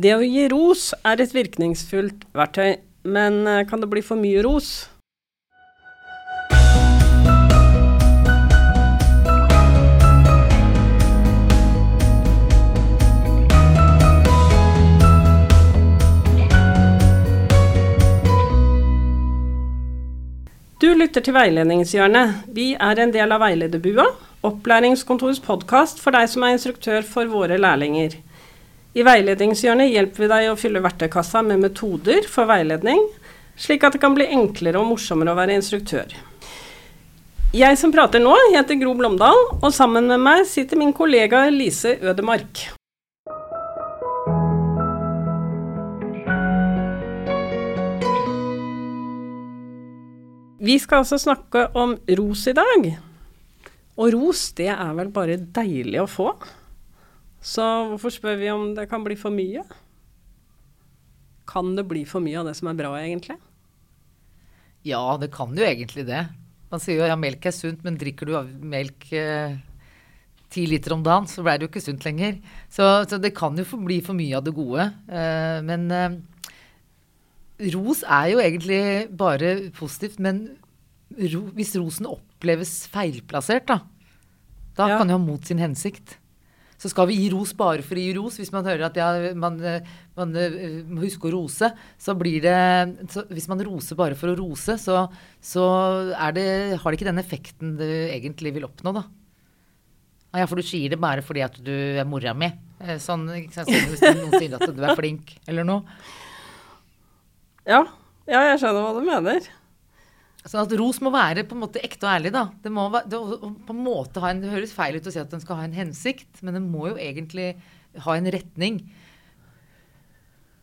Det å gi ros er et virkningsfullt verktøy, men eh, kan det bli for mye ros? Du lytter til Veiledningshjørnet. Vi er en del av Veilederbua, opplæringskontorets podkast for deg som er instruktør for våre lærlinger. I Veiledningshjørnet hjelper vi deg å fylle verktøykassa med metoder for veiledning, slik at det kan bli enklere og morsommere å være instruktør. Jeg som prater nå, heter Gro Blomdal, og sammen med meg sitter min kollega Lise Ødemark. Vi skal altså snakke om ros i dag. Og ros, det er vel bare deilig å få. Så hvorfor spør vi om det kan bli for mye? Kan det bli for mye av det som er bra, egentlig? Ja, det kan jo egentlig det. Man sier jo ja, melk er sunt, men drikker du melk eh, ti eh, liter om dagen, så ble det jo ikke sunt lenger. Så, så det kan jo bli for mye av det gode. Eh, men eh, ros er jo egentlig bare positivt, men ro, hvis rosen oppleves feilplassert, da, da ja. kan det ha mot sin hensikt. Så skal vi gi ros bare for å gi ros. Hvis man hører at ja, man, man må huske å rose, så blir det så Hvis man roser bare for å rose, så, så det, har det ikke den effekten du egentlig vil oppnå, da. Ja, for du sier det bare fordi at du er mora mi. Sånn, sånn, sånn hvis noen sier at du er flink, eller noe. Ja. Ja, jeg skjønner hva du mener. Sånn at ros må være på en måte ekte og ærlig, da. Det må det, på en måte ha en, det høres feil ut å si at den skal ha en hensikt, men den må jo egentlig ha en retning.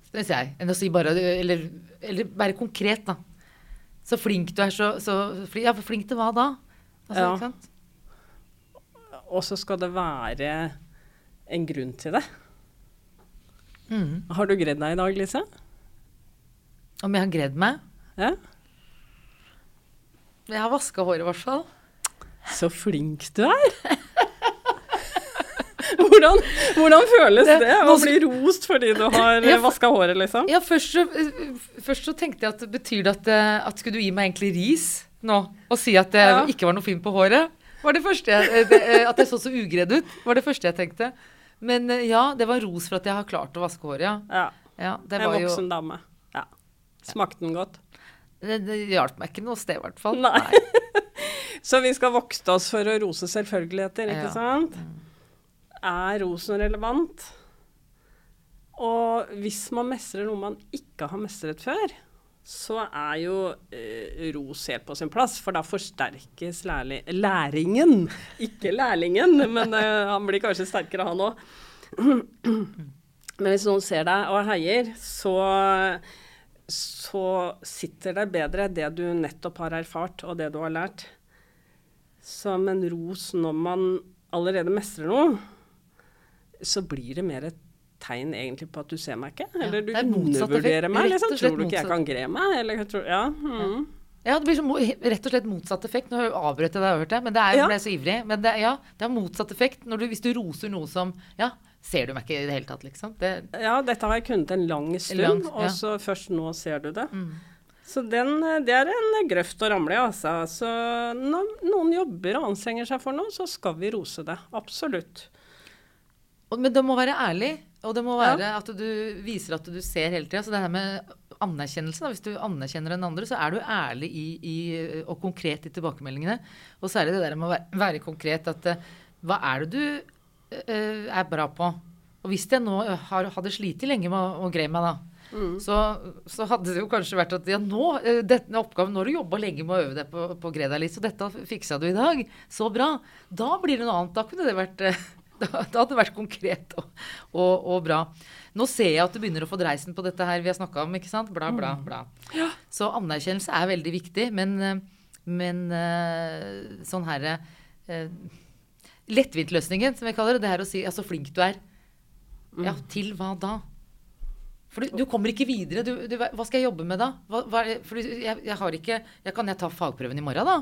Det syns jeg. Enn å si bare Eller, eller være konkret, da. Så flink du er, så, så Ja, for flink til hva da? Altså, ja. Og så skal det være en grunn til det. Mm. Har du gredd deg i dag, Lise? Om jeg har gredd meg? Ja. Jeg har vaska håret, i hvert fall. Så flink du er. hvordan, hvordan, føles det, det å bli rost fordi du har ja, vaska håret, liksom? Ja, først så, først så, tenkte jeg at betyr det at, at skulle du gi meg egentlig ris nå? Og si at det ja. ikke var noe fint på håret? Var det første jeg, det, At jeg så så ugredd ut, var det første jeg tenkte. Men ja, det var ros for at jeg har klart å vaske håret, ja. ja. ja en voksen jo... dame. Ja. Smakte den godt? Det, det hjalp meg ikke noe sted, i hvert fall. Nei. Nei. så vi skal vokte oss for å rose selvfølgeligheter, ikke ja. sant? Er rosen relevant? Og hvis man mestrer noe man ikke har mestret før, så er jo eh, ros helt på sin plass, for da forsterkes læringen. Ikke lærlingen, men eh, han blir kanskje sterkere, han òg. men hvis noen ser deg og heier, så så sitter det bedre det du nettopp har erfart, og det du har lært, som en ros når man allerede mestrer noe. Så blir det mer et tegn egentlig på at du ser meg ikke. Eller du undervurderer meg. Liksom. Tror du ikke jeg kan gre meg? Eller, tror, ja. Mm. Ja, det blir så, rett og slett motsatt effekt. Nå avbrøt jeg deg, men det er, ja. ble så ivrig. Men det, ja, det har motsatt effekt du, hvis du roser noe som Ja, ser du meg ikke i det hele tatt, liksom. Det, ja, dette har jeg kunnet en lang stund, lang, ja. og så først nå ser du det. Mm. Så den, det er en grøft å ramle i, altså. Så når noen jobber og anstrenger seg for noe, så skal vi rose det. Absolutt. Men det må være ærlig, og det må være ja. at du viser at du ser hele tida. Så det her med anerkjennelse, da. Hvis du anerkjenner den andre, så er du ærlig i, i, og konkret i tilbakemeldingene. Og særlig det der med å være, være konkret at uh, hva er det du uh, er bra på. Og hvis jeg nå har, hadde slitt lenge med å, greie meg, da, mm. så, så, hadde det jo kanskje vært at ja, nå, denne oppgaven, nå har du jobba lenge med å øve deg på, på greie deg litt, så dette fiksa du i dag. Så bra. Da blir det noe annet. Da kunne det vært da hadde det vært konkret og, og, og, bra. Nå ser jeg at du begynner å få dreisen på dette her vi har snakka om. ikke sant? Bla, bla, mm. bla. Ja. Så anerkjennelse er veldig viktig. Men, men sånn herre Lettvintløsningen, som jeg kaller det, det er å si ja, så flink du er. Ja, mm. til hva da? For du, du kommer ikke videre. Du, du, hva skal jeg jobbe med da? Hva, hva, for jeg, jeg, har ikke jeg, Kan jeg ta fagprøven i morgen, da?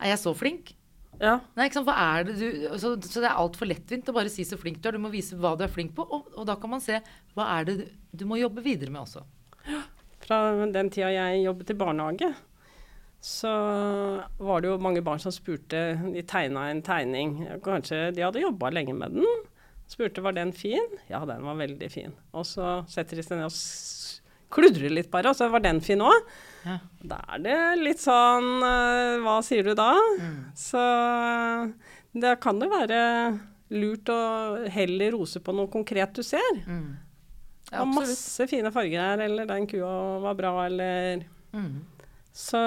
Er jeg så flink? Ja. Nei, ikke sant? Hva er det du, så, så det er altfor lettvint å bare si så flink du er. Du må vise hva du er flink på, og, og da kan man se hva er det du, du må jobbe videre med også. Fra den tida jeg jobbet i barnehage, så var det jo mange barn som spurte De tegna en tegning. Kanskje de hadde jobba lenge med den. Spurte var den fin. Ja, den var veldig fin. Og så setter de seg ned og kludrer litt bare, og så var den fin òg. Ja. Da er det litt sånn eh, Hva sier du da? Så det kan det være lurt å heller rose på noe konkret du ser. Mm. Ja, og masse fine farger her, eller den kua var bra, eller Mm. Så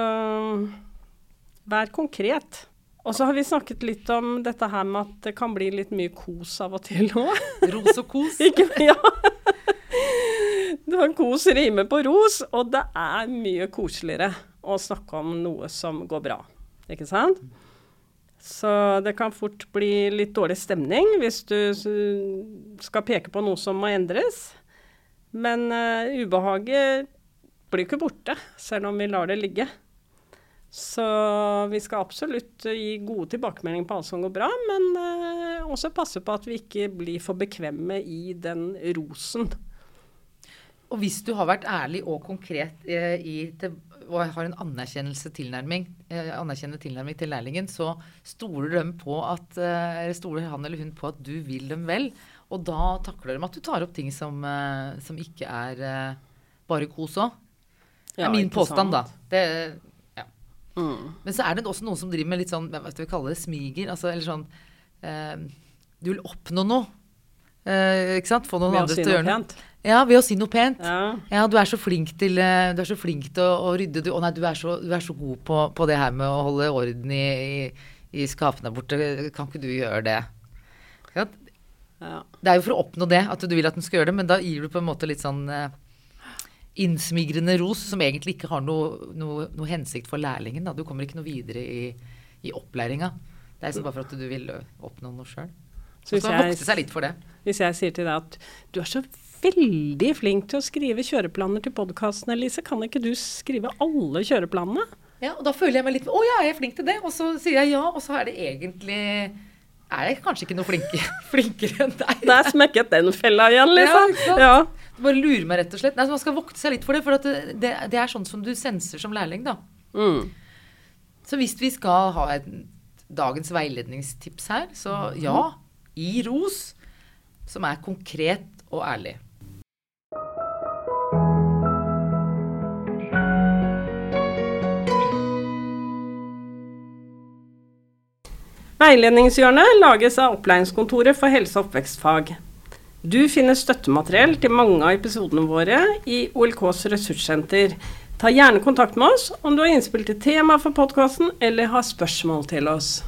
vær konkret. Og så har vi snakket litt om dette her med at det kan bli litt mye kos av og til òg. Ros og kos. Ikke Ja. Kos rimer på ros, og det er mye koseligere å snakke om noe som går bra. Ikke sant? Så det kan fort bli litt dårlig stemning hvis du skal peke på noe som må endres. Men uh, ubehaget blir ikke borte, selv om vi lar det ligge. Så vi skal absolutt gi gode tilbakemeldinger på alt som går bra, men uh, også passe på at vi ikke blir for bekvemme i den rosen. Og hvis du har vært ærlig og konkret eh, i, til, og har en anerkjennelse tilnærming, eh, anerkjennende tilnærming til lærlingen, så stoler de på at, eh, stoler han eller hun på at du vil dem vel. Og da takler de at du tar opp ting som, eh, som ikke er eh, bare kos òg. Det Ja, er min påstand, da. Det, ja. Mm. Men så er det også noen som driver med litt sånn, hva skal vi kalle det, smiger. Altså, eller sånn eh, Du vil oppnå noe. Eh, ikke sant? Få noen andre til å gjøre noe. pent. Ja, ved å si noe pent. Ja. Ja, du er så flink til, eh, du er så flink til å, å rydde. Du, å nei, du er så, du er så god på, på det her med å holde orden i, i, i skapene borte. Kan ikke du gjøre det? Ja, Ja. det er jo for å oppnå det, at du vil at den skal gjøre det, men da gir du på en måte litt sånn eh, innsmigrende ros som egentlig ikke har noe, noe, noe hensikt for lærlingen. Da. Du kommer ikke noe videre i, i opplæringa. Det er liksom bare for at du vil oppnå noe sjøl. Så hvis jeg, hvis jeg sier til deg at du er så veldig flink til å skrive kjøreplaner til podkasten, Elise, kan ikke du skrive alle kjøreplanene? Ja, og da føler jeg meg litt Å ja, jeg er flink til det. Og så sier jeg ja, og så er det egentlig Er jeg kanskje ikke noe flinkere, flinkere enn deg? Der smekket den fella igjen, liksom. Ja. Ja. Du bare lurer meg, rett og slett. Nei, så Man skal vokte seg litt for det, for at det, det, det er sånn som du senser som lærling, da. Mm. Så hvis vi skal ha et, dagens veiledningstips her, så ja, gi ros som er konkret og ærlig. Veiledningshjørnet lages av Opplæringskontoret for helse- og oppvekstfag. Du finner støttemateriell til mange av episodene våre i OLKs ressurssenter. Ta gjerne kontakt med oss om du har innspill til tema for podkasten eller har spørsmål til oss.